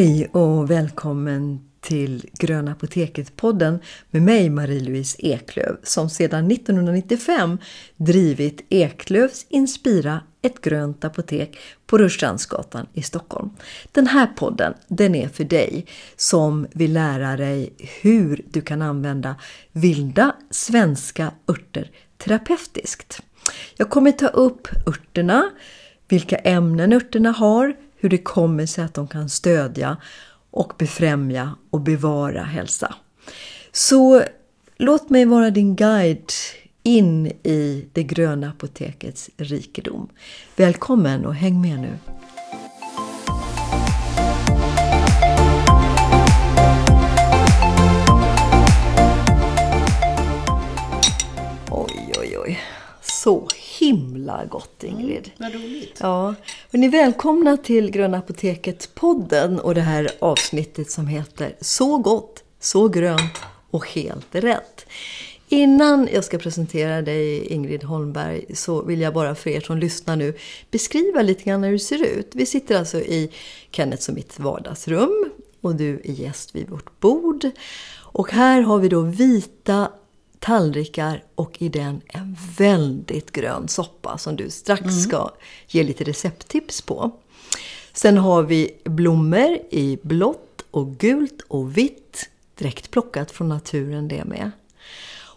Hej och välkommen till Gröna Apoteket-podden med mig Marie-Louise Eklöf som sedan 1995 drivit Eklövs Inspira, ett grönt apotek på Rörstrandsgatan i Stockholm. Den här podden den är för dig som vill lära dig hur du kan använda vilda svenska örter terapeutiskt. Jag kommer ta upp örterna, vilka ämnen örterna har, hur det kommer sig att de kan stödja och befrämja och bevara hälsa. Så låt mig vara din guide in i det gröna apotekets rikedom. Välkommen och häng med nu! Oj, oj, oj. Så himla gott Ingrid. Vad roligt. Ja, och ni är välkomna till Gröna Apoteket-podden och det här avsnittet som heter Så gott, så grönt och helt rätt. Innan jag ska presentera dig Ingrid Holmberg så vill jag bara för er som lyssnar nu beskriva lite grann hur det ser ut. Vi sitter alltså i Kennets och mitt vardagsrum och du är gäst vid vårt bord. Och här har vi då vita tallrikar och i den en väldigt grön soppa som du strax mm. ska ge lite recepttips på. Sen har vi blommor i blått och gult och vitt, direkt plockat från naturen det med.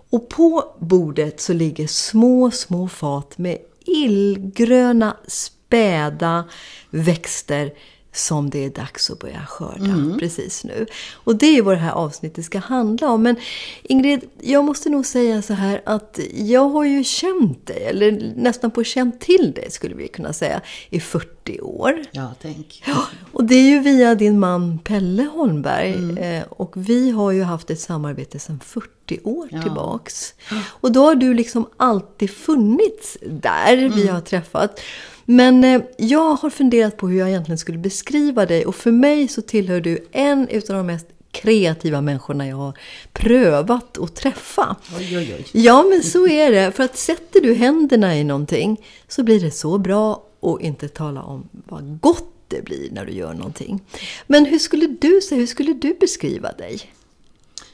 Och på bordet så ligger små, små fat med illgröna, späda växter som det är dags att börja skörda mm. precis nu. Och det är vad det här avsnittet ska handla om. Men Ingrid, jag måste nog säga så här att jag har ju känt dig, eller nästan på känt till dig skulle vi kunna säga, i 40 år. Ja, tänk. Ja, och det är ju via din man Pelle Holmberg. Mm. Eh, och vi har ju haft ett samarbete sedan 40 år ja. tillbaks. Och då har du liksom alltid funnits där mm. vi har träffat. Men eh, jag har funderat på hur jag egentligen skulle beskriva dig och för mig så tillhör du en utav de mest kreativa människorna jag har prövat att träffa. Oj, oj, oj. Ja, men så är det. För att sätter du händerna i någonting så blir det så bra och inte tala om vad gott det blir när du gör någonting. Men hur skulle du säga, hur skulle du beskriva dig?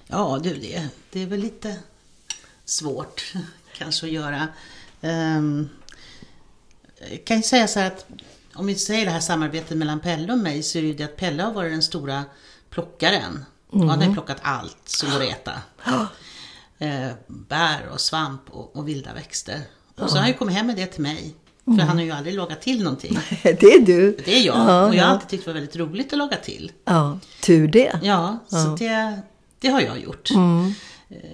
Ja, du, det, det är väl lite svårt kanske att göra. Um, jag kan ju säga så här att om vi säger det här samarbetet mellan Pelle och mig så är det ju det att Pelle har varit den stora plockaren. Mm. Han har ju plockat allt som går att äta. Eh, bär och svamp och, och vilda växter. Och så har han ju kommit hem med det till mig. För mm. han har ju aldrig lagat till någonting. det är du. Det är jag. Ja, och jag har alltid tyckt det var väldigt roligt att laga till. Ja, tur det. Ja, så Det, det har jag gjort. Mm.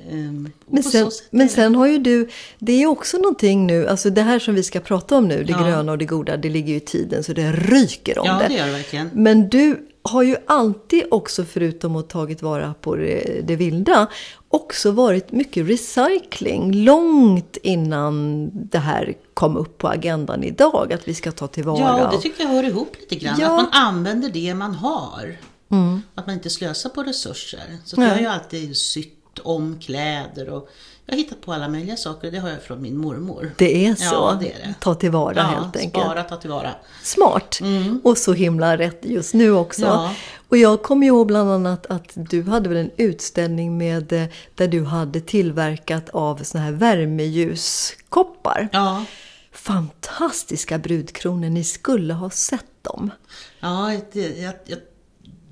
Ehm, men sen, men sen har ju du, det är också någonting nu, alltså det här som vi ska prata om nu, det ja. gröna och det goda, det ligger ju i tiden så det ryker om ja, det. Det gör det verkligen. Men du har ju alltid också, förutom att tagit vara på det, det vilda, också varit mycket recycling. Långt innan det här kom upp på agendan idag, att vi ska ta tillvara. Ja, det tycker jag hör ihop lite grann. Ja. Att man använder det man har. Mm. Att man inte slösar på resurser. Så jag har ju alltid sytt om kläder och jag har hittat på alla möjliga saker. Det har jag från min mormor. Det är så? Ja, det är det. Ta tillvara ja, helt enkelt. spara, ta tillvara. Smart! Mm. Och så himla rätt just nu också. Ja. Och jag kommer ihåg bland annat att du hade väl en utställning med eh, där du hade tillverkat av såna här värmeljuskoppar. Ja. Fantastiska brudkronor, ni skulle ha sett dem. Ja, det, jag, jag,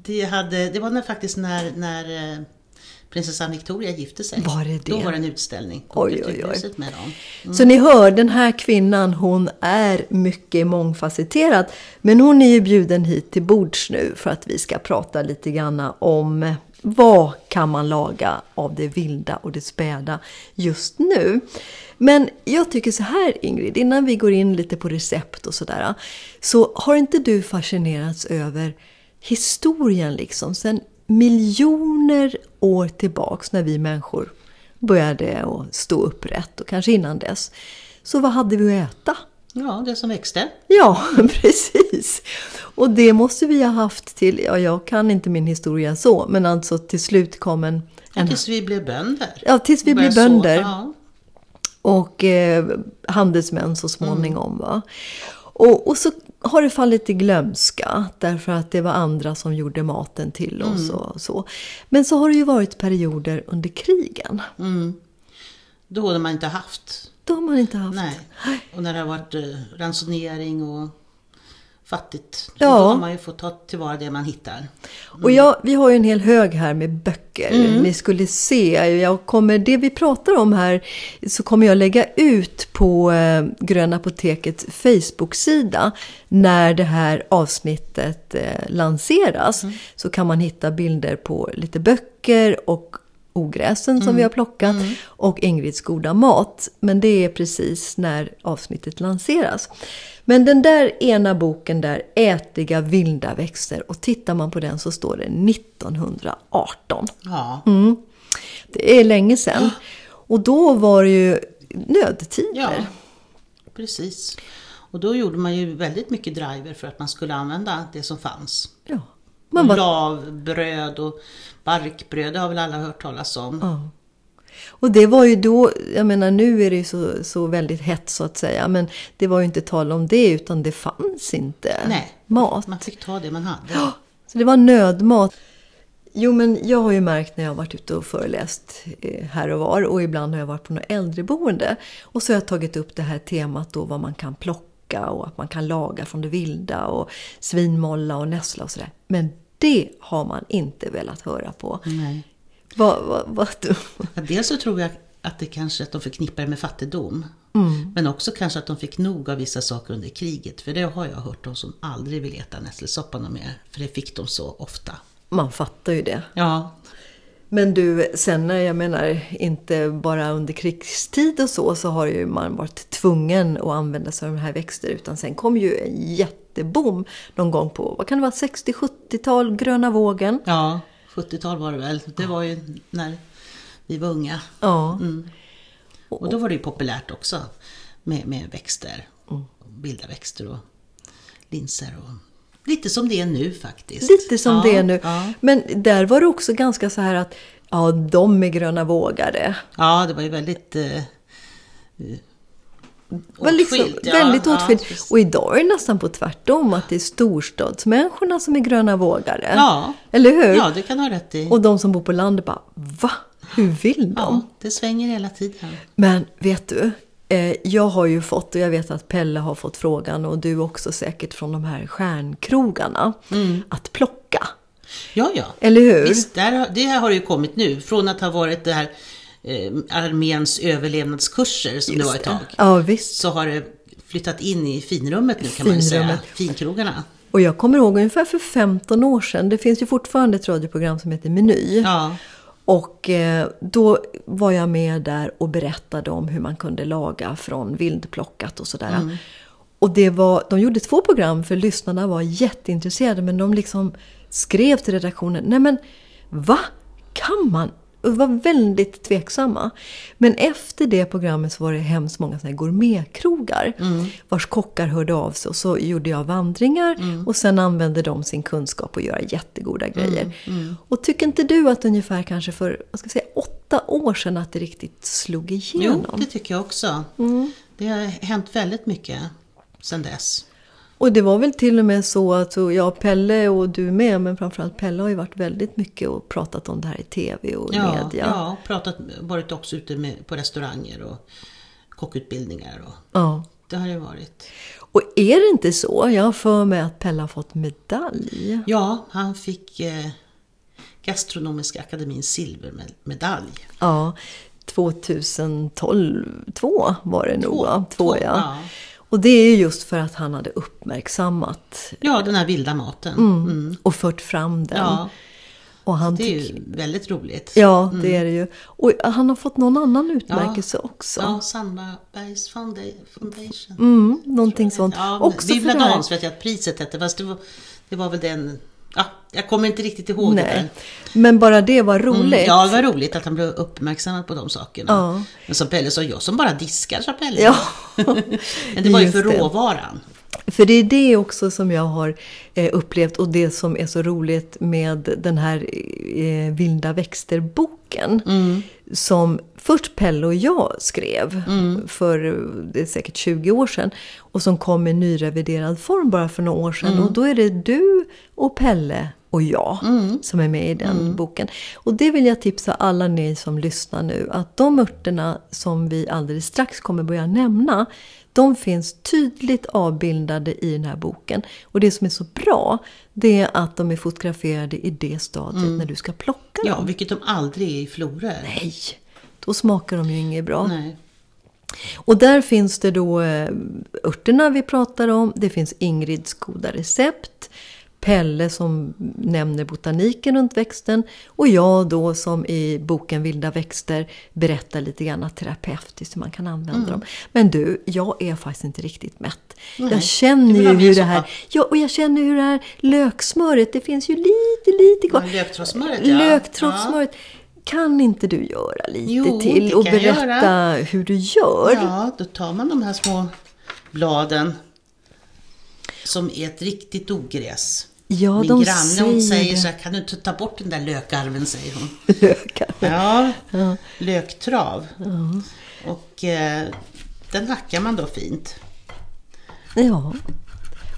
det, hade, det var när, faktiskt när, när eh, prinsessan Victoria gifte sig. Var det det? Då var det en utställning på oj, oj, oj. med dem. Mm. Så ni hör, den här kvinnan hon är mycket mångfacetterad. Men hon är ju bjuden hit till bords nu för att vi ska prata lite grann om vad kan man laga av det vilda och det späda just nu? Men jag tycker så här Ingrid, innan vi går in lite på recept och sådär. Så har inte du fascinerats över historien liksom? Sen miljoner år tillbaks när vi människor började att stå upprätt och kanske innan dess. Så vad hade vi att äta? Ja, det som växte. Ja, precis. Och det måste vi ha haft till, ja jag kan inte min historia så, men alltså till slut kom en... en tills vi blev bönder. Ja, tills vi blev bönder. Så, ja. Och eh, handelsmän så småningom. Mm. Va? Och, och så har det fallit i glömska därför att det var andra som gjorde maten till oss och så. Men så har det ju varit perioder under krigen. Mm. Då har man inte haft. Då har man inte haft. Nej. Och när det har varit eh, ransonering och fattigt. Ja. Då har man ju fått ta tillvara det man hittar. Och jag, vi har ju en hel hög här med böcker. Ni skulle se, jag kommer, det vi pratar om här så kommer jag lägga ut på eh, Gröna Apotekets Facebook-sida när det här avsnittet eh, lanseras. Så kan man hitta bilder på lite böcker och ogräsen som vi har plockat och Ingrids goda mat. Men det är precis när avsnittet lanseras. Men den där ena boken där, Ätliga vilda växter, och tittar man på den så står det 1918. Ja. Mm. Det är länge sedan. Och då var det ju nödtider. Ja, precis. Och då gjorde man ju väldigt mycket driver för att man skulle använda det som fanns. Ja. Man var, Lavbröd och barkbröd, det har väl alla hört talas om. ja. Och det var ju då, jag menar nu är det ju så, så väldigt hett så att säga, men det var ju inte tal om det utan det fanns inte Nej. mat. Man fick ta det man hade. Så det var nödmat. Jo, men jag har ju märkt när jag har varit ute och föreläst eh, här och var och ibland har jag varit på något äldreboende. Och så har jag tagit upp det här temat då vad man kan plocka och att man kan laga från det vilda och svinmolla och nässla och sådär. Men det har man inte velat höra på. Nej. Vad, vad, vad, Ja, dels så tror jag att det kanske att de förknippar det med fattigdom. Mm. Men också kanske att de fick nog av vissa saker under kriget. För det har jag hört de som aldrig vill äta nässelsoppa något mer. För det fick de så ofta. man fattar ju det. Ja, Men du, sen när jag menar inte bara under krigstid och så, så har ju man varit tvungen att använda sig av de här växter. Utan sen kom ju en jätteboom någon gång på, vad kan det vara, 60-70-tal, gröna vågen. ja 70-tal var det väl. Det var ju när vi var unga. Ja, Mm. Och då var det ju populärt också med, med växter. Vilda växter och linser. Och, lite som det är nu faktiskt. lite som ja, det är nu. Ja. Men där var det också ganska så här att, ja, de är gröna vågare. ja, det var ju väldigt eh, var liksom ja. väldigt Ja, åtskilt. precis. och idag är det nästan på tvärtom, att det är storstadsmänniskorna som är gröna vågare. Ja. Eller hur? ja, det kan du ha rätt i. Och de som bor på landet bara, va? Hur vill de? ja, det svänger hela tiden. Men vet du, eh, jag har ju fått, och jag vet att Pelle har fått frågan och du också säkert från de här stjärnkrogarna, att plocka. Ja, ja. Eller hur? Visst, där, det här har ju kommit nu. Från att ha varit det här eh, arméns överlevnadskurser som det var ett tag. Ja, visst. Så har det flyttat in i finrummet nu kan man ju säga. Finrummet. Finkrogarna. Och jag kommer ihåg ungefär för 15 år sedan, det finns ju fortfarande ett radioprogram som heter Meny. Ja. Och eh, då var jag med där och berättade om hur man kunde laga från vildplockat och sådär. Mm. Och det var, de gjorde två program för lyssnarna var jätteintresserade men de liksom skrev till redaktionen, nej men va? Kan man? Och var väldigt tveksamma. Men efter det programmet så var det hemskt många såna här gourmetkrogar vars kockar hörde av sig och så gjorde jag vandringar och sen använde de sin kunskap att göra jättegoda grejer. Och tycker inte du att ungefär kanske för vad ska jag säga, åtta år sedan att det riktigt slog Jo, igenom? det tycker jag också. Mm. Det har hänt väldigt mycket sedan dess. Och det var väl till och med så att ja, Pelle och du med, men framförallt Pelle har ju varit väldigt mycket och pratat om det här i tv och Ja, media. ja pratat, varit också ute med, på restauranger och kockutbildningar. Och, Ja. det har det varit. Och är det inte så? Jag har för mig att Pelle har fått medalj. Ja, han fick eh, Gastronomiska akademins silvermedalj. Ja, 2012 två var det nog va? Två, två, ja. ja. Och det är ju just för att han hade uppmärksammat Ja, den här vilda maten. Mm. och fört fram den. Ja, och han det är ju väldigt roligt. Ja, det är det ju. Och han har fått någon annan utmärkelse också. Ja, Sandbergs Founda- Foundation. Mm, någonting sånt. Ja, också för Vivla det här- vet jag att priset hette, fast det var, det var väl den... Ja, jag kommer inte riktigt ihåg det. Nej, där. men bara det var roligt. Mm, ja, det var roligt att han blev uppmärksammad på de sakerna. Ja. Men som Pelle sa, jag som bara diskar, sa Pelle. Ja. Men det var ju för det. råvaran. För det är det också som jag har eh, upplevt och det som är så roligt med den här eh, Vilda växter-boken. Som först Pelle och jag skrev för eh, det är säkert 20 år sedan. Och som kom i nyreviderad form bara för några år sedan. Och då är det du och Pelle och jag som är med i den boken. Och det vill jag tipsa alla ni som lyssnar nu. Att de örterna som vi alldeles strax kommer börja nämna. De finns tydligt avbildade i den här boken. Och det som är så bra, det är att de är fotograferade i det stadiet när du ska plocka Ja, dem. vilket de aldrig är i florer. Nej, då smakar de ju inget bra. Nej. Och där finns det då eh, örterna vi pratar om. Det finns Ingrids goda recept. Pelle som nämner botaniken runt växten. Och jag då som i boken Vilda växter berättar lite grann terapeutiskt hur man kan använda Mm. dem. Men du, jag är faktiskt inte riktigt mätt. Nej, Jag känner ju hur det här... Ja, och jag känner hur det här löksmöret, det finns ju lite, lite kvar. Ja, löktrådssmöret, ja. Löktrådssmöret. Kan inte du göra lite Jo, till och berätta hur du gör? Ja, då tar man de här små bladen som är ett riktigt ogräs. Ja, Min de granne hon säger säger det. så här, kan du inte ta bort den där lökarven, säger hon. lökar. Ja, Ja. löktrav. Och eh, den hackar man då fint. Ja.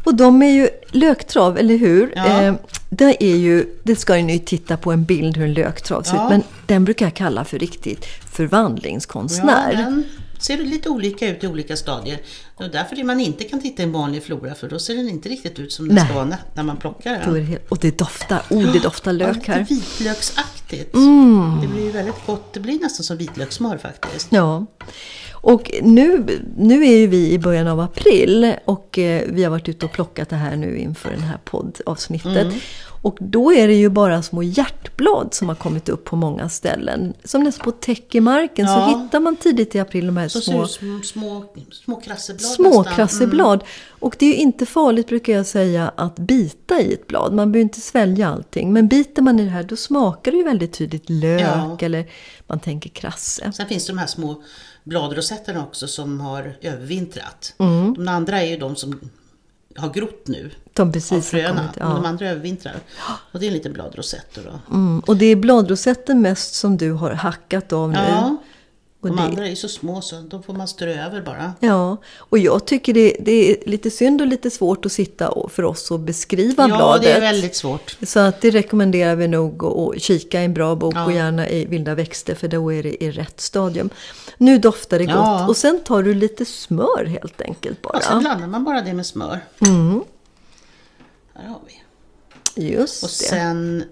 Och de är ju löktrav, eller hur? Ja. Eh, det är ju, det ska ni ju titta på en bild hur en löktrav ser Ja. ut. Men den brukar jag kalla för riktigt förvandlingskonstnär. Ja, ser lite olika ut i olika stadier. Och därför är man inte kan titta i en vanlig flora för då ser den inte riktigt ut som den Nej. ska vara när- man plockar den. och det doftar, oh det doftar Ja, lök lite här. vitlöksaktigt. Mm. Det blir väldigt gott. Det blir nästan som vitlökssmör faktiskt. Ja. Och nu, nu är ju vi i början av april och eh, vi har varit ute och plockat det här nu inför det här poddavsnittet. Mm. Och då är det ju bara små hjärtblad som har kommit upp på många ställen. Som nästan på täck i marken så Ja. hittar man tidigt i april de här Så små som små, små krasseblad små. Mm. krasseblad. Och det är ju inte farligt brukar jag säga att bita i ett blad. Man behöver inte svälja allting. Men biter man i det här då smakar det ju väldigt tydligt lök Ja. eller man tänker krasse. Sen finns det de här små bladrosetterna också som har övervintrat. Mm. De andra är ju de som har grott nu De av precis har fröna. kommit. Men de Ja. andra övervintrar. Och det är en liten bladrosett då. Mm. Och det är bladrosetten mest som du har hackat av nu. Ja, Och de det- andra är ju så små så de får man strö över bara. Ja, och jag tycker det, det är lite synd och lite svårt att sitta och, för oss att beskriva Ja, bladet. det är väldigt svårt. Så att det rekommenderar vi nog att kika i en bra bok Ja. och gärna i Vilda växter för då är det i rätt stadium. Nu doftar det Ja. gott och sen tar du lite smör helt enkelt bara. Och sen blandar man bara det med smör. Mm, Här har vi. just Och det. sen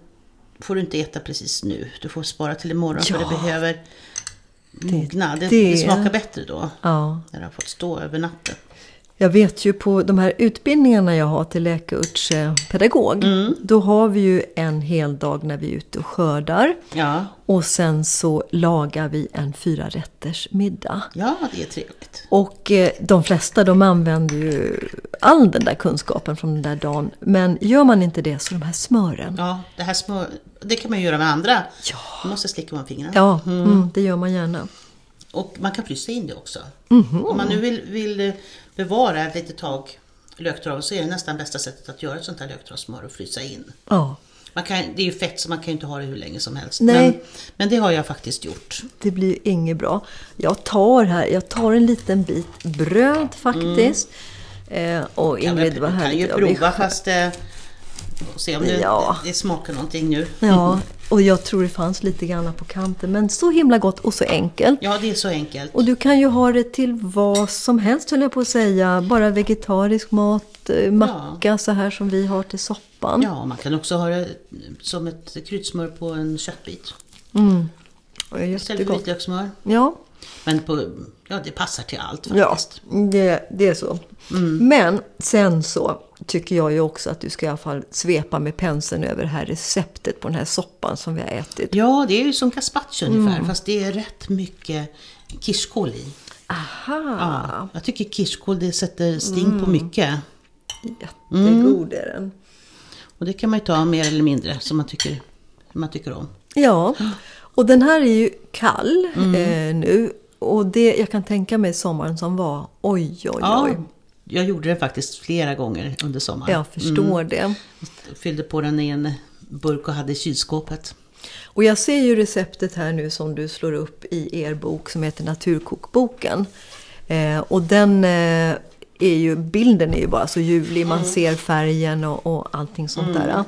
får du inte äta precis nu. Du får spara till imorgon för Ja. det behöver mogna. Det, det- det smakar bättre då. Ja. När det har fått stå över natten. Jag vet ju på de här utbildningarna jag har till läkarurtspedagog. Mm. Då har vi ju en hel dag när vi är ute och skördar. Ja, Och sen så lagar vi en fyra rätters middag. ja det är trevligt. Och eh, de flesta de använder ju all den där kunskapen från den där dagen. Men gör man inte det så de här smören. Ja, det här smör, det kan man göra med andra. Ja. Man måste slicka med fingrarna. Ja, mm, det gör man gärna. Och man kan frysa in det också. Mhm. Om man nu vill, vill eh, bevara ett litet tag löktrav så är det nästan bästa sättet att göra ett sånt här löktravsmör och frysa in. Ja, Man kan, det är ju fett så man kan ju inte ha det hur länge som helst. Nej. Men, men det har jag faktiskt gjort. det blir inget bra. Jag tar här, jag tar en liten bit bröd faktiskt. Eh, och Ingrid väl- var du kan ju prova fast eh, och se om det, Ja. det smakar någonting nu. Ja, och jag tror det fanns lite grann på kanten. Men så himla gott och så enkelt. Ja, det är så enkelt. Och du kan ju ha det till vad som helst höll jag på att säga. Bara vegetarisk mat, eh, macka så här som vi har till soppan. Ja, man kan också ha det som ett kryddsmör på en köttbit. Mm. Istället för vitlökssmör. Ja, Men på, ja, det passar till allt ja faktiskt. det, det är så. Mm. Men sen så tycker jag ju också att du ska i alla fall svepa med penseln över det här receptet på den här soppan som vi har ätit. Ja, det är ju som gazpacho ungefär, Mm. fast det är rätt mycket kirskål i. Aha! Ja, jag tycker kirskål det sätter sting Mm. på mycket. Jättegod är den. Och det kan man ju ta mer eller mindre som man tycker, man tycker om. Ja, och den här är ju kall Mm. eh, nu. Och det, jag kan tänka mig sommaren som var. Oj, oj, Ja. oj. jag gjorde den faktiskt flera gånger under sommaren. Jag förstår det. Fyllde på den i en burk och hade i kylskåpet. Och jag ser ju receptet här nu som du slår upp i er bok som heter Naturkokboken. Eh, och den eh, är ju, bilden är ju bara så ljuvlig, man ser färgen och, och allting sånt där.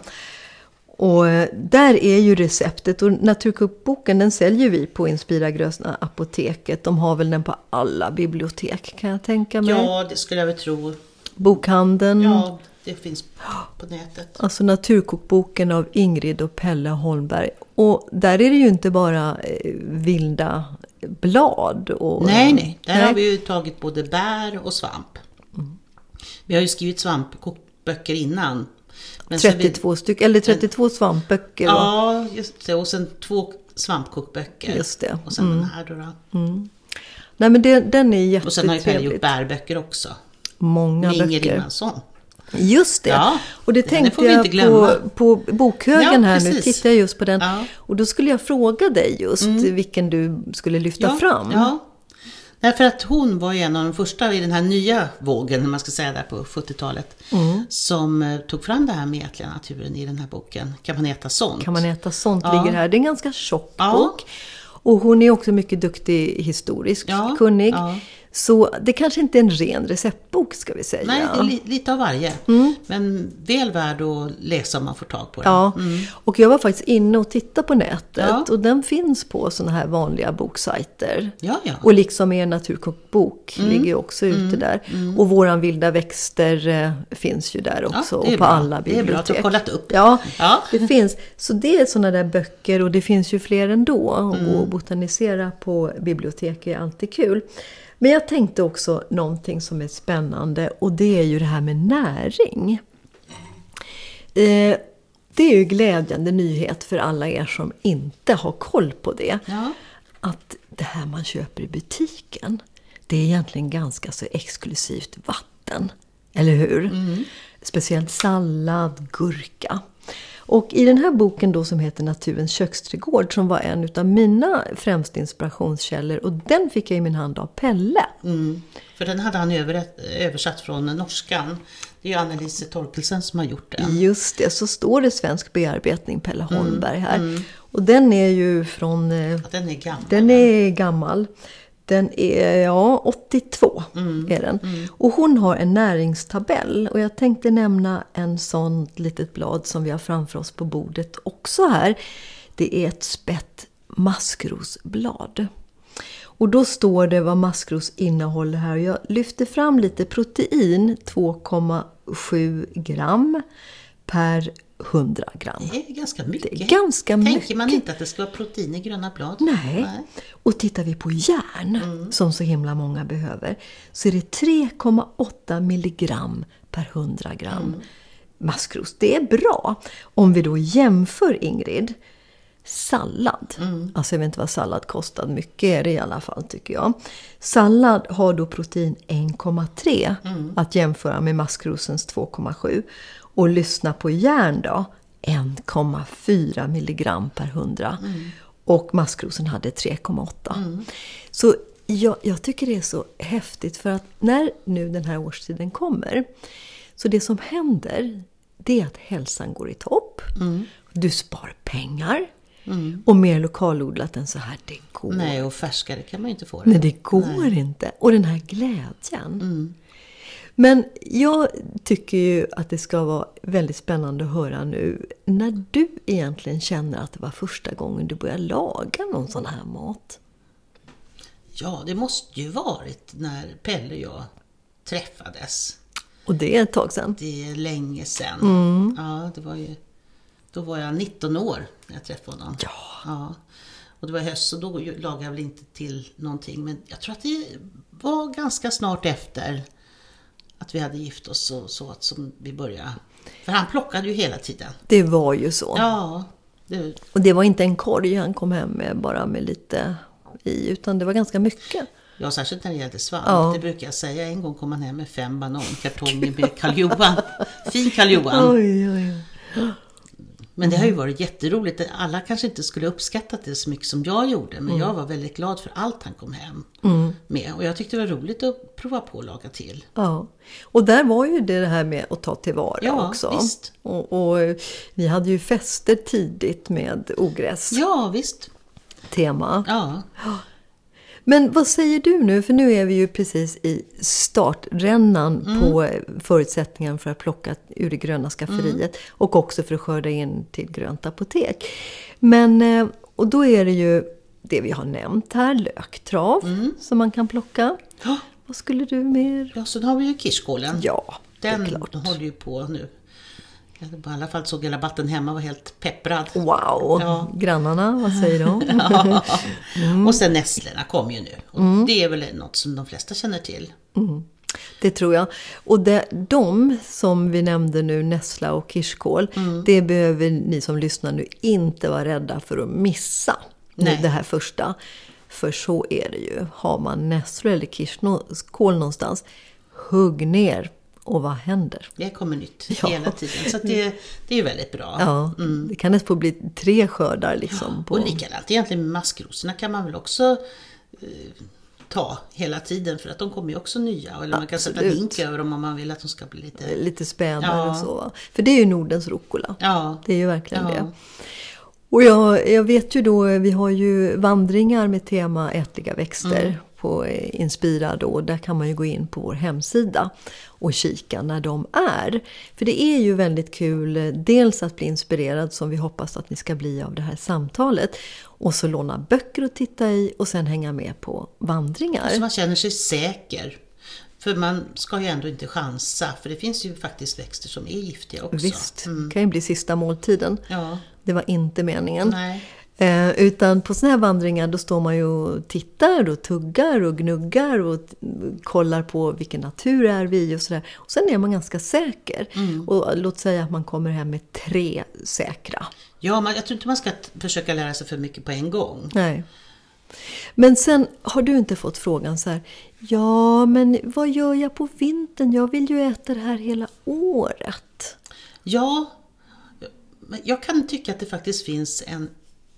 Och eh, där är ju receptet och Naturkokboken den säljer vi på Inspira Grösna apoteket. De har väl den på alla bibliotek kan jag tänka mig. Ja, det skulle jag väl tro. Bokhandeln. Ja, det finns på nätet. Alltså Naturkokboken av Ingrid och Pelle Holmberg. Och där är det ju inte bara eh, vilda blad. Och, Nej, nej. Där Nej. har vi ju tagit både bär och svamp. Vi har ju skrivit svampkokböcker innan. Men sen vi- 32 stycken, eller 32 svampböcker. va? Ja, just det. Och sen två svampkokböcker. Just det. Och sen den här då. då. Nej men det, den är Och sen har ju Pelle gjort jättetrevlig. bärböcker också. Många Med Inger böcker. Rimansson. Just det. Ja, och det tänkte jag inte glömma. på, på bokhögen Ja, här nu. precis. Tittar jag just på den. Ja. Mm. Och då skulle jag fråga dig just vilken du skulle lyfta fram. Därför att hon var ju en av de första i den här nya vågen, man ska säga där på 70-talet, Mm. som eh, tog fram det här med ätliga naturen i den här boken. Kan man äta sånt? Kan man äta sånt Ja. ligger här. Det är en ganska tjock Ja. bok. Och hon är också mycket duktig historiskt Ja, kunnig. ja. Så det kanske inte är en ren receptbok ska vi säga. Nej, det är li- lite av varje. Men väl värd att läsa om man får tag på den. Ja, och jag var faktiskt inne och tittade på nätet Mm. Ja. och den finns på såna här vanliga boksajter. Ja, ja. Och liksom er naturkokbok Mm. ligger ju också ute där. Och våran vilda växter eh, finns ju där också. och på bra. alla Det är bibliotek. bra att du har kollat upp. Ja, Ja. det finns. Så det är såna där böcker och det finns ju fler ändå. Och Mm. och botanisera på bibliotek är alltid kul. Men jag tänkte också någonting som är spännande och det är ju det här med näring. Eh, det är ju glädjande nyhet för alla er som inte har koll på det. Ja. Att det här man köper i butiken, det är egentligen ganska så exklusivt vatten. Eller hur? Speciellt sallad, gurka. Och i den här boken då som heter Naturens köksträdgård som var en utav mina främsta inspirationskällor och den fick jag i min hand av Pelle. Mm. För den hade han översatt från norskan. Det är ju Annelise Torkelsen som har gjort den. Just det, så står det svensk bearbetning Pelle Holmberg här. Och den är ju från eh, Ja, Den är gammal. Den är gammal. Den är, ja, 82 Mm. är den. Och hon har en näringstabell. Och jag tänkte nämna en sån litet blad som vi har framför oss på bordet också här. Det är ett spett maskrosblad. Och då står det vad maskros innehåller här. Jag lyfter fram lite protein, 2,7 gram per 100 gram. Det är ganska mycket. Det är ganska Tänker mycket. man inte att det ska vara protein i gröna blad? Nej. Och tittar vi på järn, som så himla många behöver, så är det 3,8 milligram per 100 gram maskros. Det är bra. Om vi då jämför, Ingrid, sallad. Alltså jag vet inte vad sallad kostar, mycket är det i alla fall tycker jag. Sallad har då protein 1,3 att jämföra med maskrosens 2,7. Och lyssna på järn då, 1,4 milligram per 100. Och maskrosen hade 3,8. Så jag, jag tycker det är så häftigt för att när nu den här årstiden kommer, så det som händer, det är att hälsan går i topp. Du sparar pengar. Och mer lokalodlat än så här, det går Nej, och färskare kan man ju inte få det. Nej, det går inte. Och den här glädjen. Men jag tycker ju att det ska vara väldigt spännande att höra nu när du egentligen känner att det var första gången du började laga någon sån här mat. Ja, det måste ju varit när Pelle och jag träffades. Och det är ett tag sedan. Det är länge sedan. Mm. Ja, det var ju... Då var jag 19 år när jag träffade honom. Ja. ja. Och det var höst och då lagade jag väl inte till någonting. Men jag tror att det var ganska snart efter att vi hade gift oss och så att som vi började. För han plockade ju hela tiden. Det var ju så. Ja, det, Och det var inte en korg han kom hem med bara med lite i, utan det var ganska mycket. ja särskilt när det gällde svamp. Ja. Det brukar jag säga. En gång kom han hem med fem banankartonger med Karl Johan. Fin Karl. Oj, oj, oj. Men det har ju varit jätteroligt. Alla kanske inte skulle uppskattat det så mycket som jag gjorde. Men jag var väldigt glad för allt han kom hem med. Och jag tyckte det var roligt att prova på att laga till. Ja. Och där var ju det här med att ta tillvara Ja, också. visst. Och, och eh, ni hade ju fester tidigt med ogräs-tema. Ja, visst. Ja. Men vad säger du nu? För nu är vi ju precis i startrännan på eh, förutsättningarna för att plocka ur det gröna skafferiet. Och också för att skörda in till grönt apotek. Men, eh, och då är det ju det vi har nämnt här, löktrav som man kan plocka. Vad skulle du mer? Ja, sen har vi ju kirskålen. Ja, det är Den klart. håller ju på nu. I alla fall såg jag rabatten hemma var helt pepprad. Wow! Ja. Grannarna, vad säger de? Ja. Mm. Och sen nässlorna kom ju nu. Och Det är väl något som de flesta känner till. Det tror jag. Och det, de som vi nämnde nu, nässla och kirskål, Mm. det behöver ni som lyssnar nu inte vara rädda för att missa. Nej. det här första. För så är det ju. Har man nässlor eller kirskål någonstans, hugg ner. Och vad händer? Det kommer nytt Ja. hela tiden. Så det, det är väldigt bra. Ja, det kan nästan få bli tre skördar liksom. På, Och likadant egentligen med maskrosorna kan man väl också eh, ta hela tiden för att de kommer ju också nya. Eller man kan sätta Absolut. hink över dem om man vill att de ska bli lite... lite spädare Ja. och så. För det är ju Nordens rucola. Ja, Det är ju verkligen Ja. det. Och jag, jag vet ju då, vi har ju vandringar med tema ätliga växter Mm. På eh, Inspira då. Där kan man ju gå in på vår hemsida och kika när de är. För det är ju väldigt kul, eh, dels att bli inspirerad som vi hoppas att ni ska bli av det här samtalet. Och så låna böcker att titta i och sen hänga med på vandringar. så man känner sig säker. För man ska ju ändå inte chansa, för det finns ju faktiskt växter som är giftiga också. Visst, det kan ju bli sista måltiden. Ja, Det var inte meningen. nej. Eh, utan på såna här vandringar då står man ju och tittar och tuggar och gnuggar och kollar på vilken natur är vi och sådär. Och sen är man ganska säker. Och låt säga att man kommer hem med tre säkra. Ja, man, jag tror inte man ska försöka lära sig för mycket på en gång. Nej. Men sen har du inte fått frågan så här. Ja, men vad gör jag på vintern? Jag vill ju äta det här hela året. Ja, men jag kan tycka att det faktiskt finns en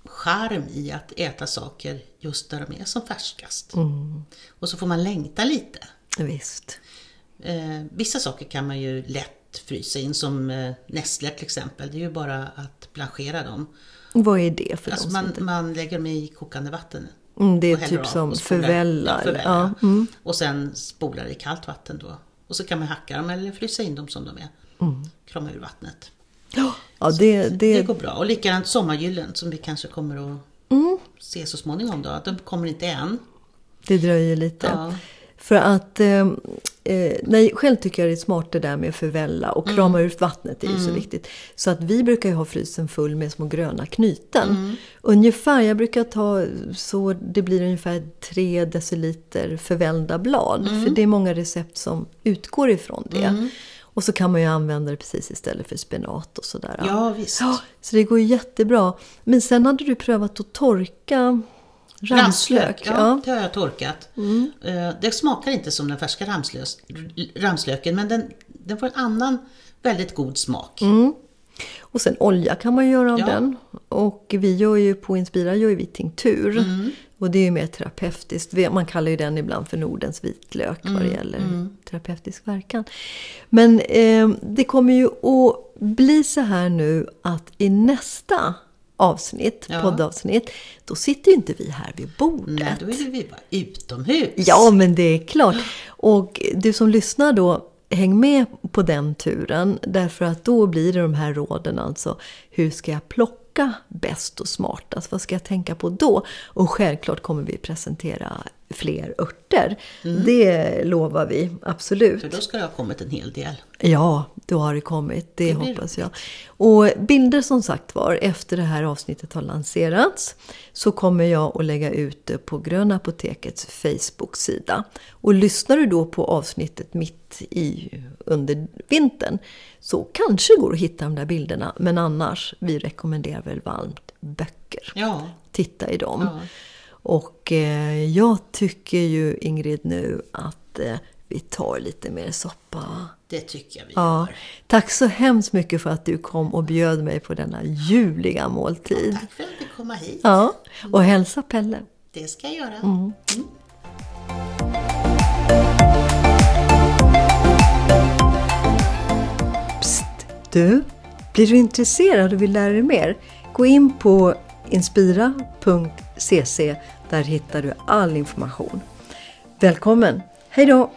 charm i att äta saker just där de är som färskast. Och så får man längta lite. Visst. Eh, vissa saker kan man ju lätt frysa in, som eh, nässlor till exempel. Det är ju bara att blanchera dem. Vad är det för Alltså man, man lägger dem i kokande vatten. Mm, det är typ som förvällar. Ja. Ja, mm. Och sen spolar i kallt vatten då. Och så kan man hacka dem eller frysa in dem som de är. Krama ur vattnet. Ja, det, Det det, går bra. Och likadant sommargyllen som vi kanske kommer att Mm. se så småningom då. De kommer inte än. det dröjer lite. Ja. För att, eh, eh, nej, själv tycker jag det är smart det där med att förvälla och krama ut vattnet, det är ju så viktigt. Så att vi brukar ju ha frysen full med små gröna knyten. Ungefär, jag brukar ta så det blir ungefär 3 deciliter förvällda blad. För det är många recept som utgår ifrån det. Och så kan man ju använda det precis istället för spenat och sådär. Ja, visst. Ja, så det går jättebra. Men sen hade du prövat att torka ramslök. ja, det har jag torkat. Mm. Eh, Det smakar inte som den färska ramslös, ramslöken men den, den får en annan väldigt god smak. Mm. Och sen olja kan man göra av Ja. den. Och vi gör ju på Inspira gör ju vi tinktur. Mm. Och det är ju mer terapeutiskt. Man kallar ju den ibland för Nordens vitlök vad Mm, det gäller terapeutisk verkan. Men eh, det kommer ju att bli så här nu att i nästa avsnitt, Ja. poddavsnitt, då sitter ju inte vi här vid bordet. Nej, då är vi bara utomhus. Ja, men det är klart. Och du som lyssnar då, häng med på den turen. Därför att då blir det de här råden alltså. Hur ska jag plocka bäst och smartast? Vad ska jag tänka på då? Och självklart kommer vi presentera fler örter. Det lovar vi, absolut. För då ska det ha kommit en hel del. Ja, då har det kommit. Det, Det blir hoppas jag. Och bilder som sagt var, efter det här avsnittet har lanserats så kommer jag att lägga ut det på Gröna Apotekets Facebook-sida. Och lyssnar du då på avsnittet mitt i under vintern så kanske går att hitta de där bilderna. Men annars, vi rekommenderar väl varmt böcker. Ja, Titta i dem. Ja. Och eh, jag tycker ju Ingrid nu att eh, vi tar lite mer soppa. Det tycker jag vi Ja, gör. tack så hemskt mycket för att du kom och bjöd mig på denna ljuvliga måltid. Tack för att du komma hit. Ja, och hälsa Pelle. Det ska jag göra. Mm. Psst! Du, blir du intresserad och vill lära dig mer? Gå in på inspira.cc. Där hittar du all information. Välkommen! Hej då!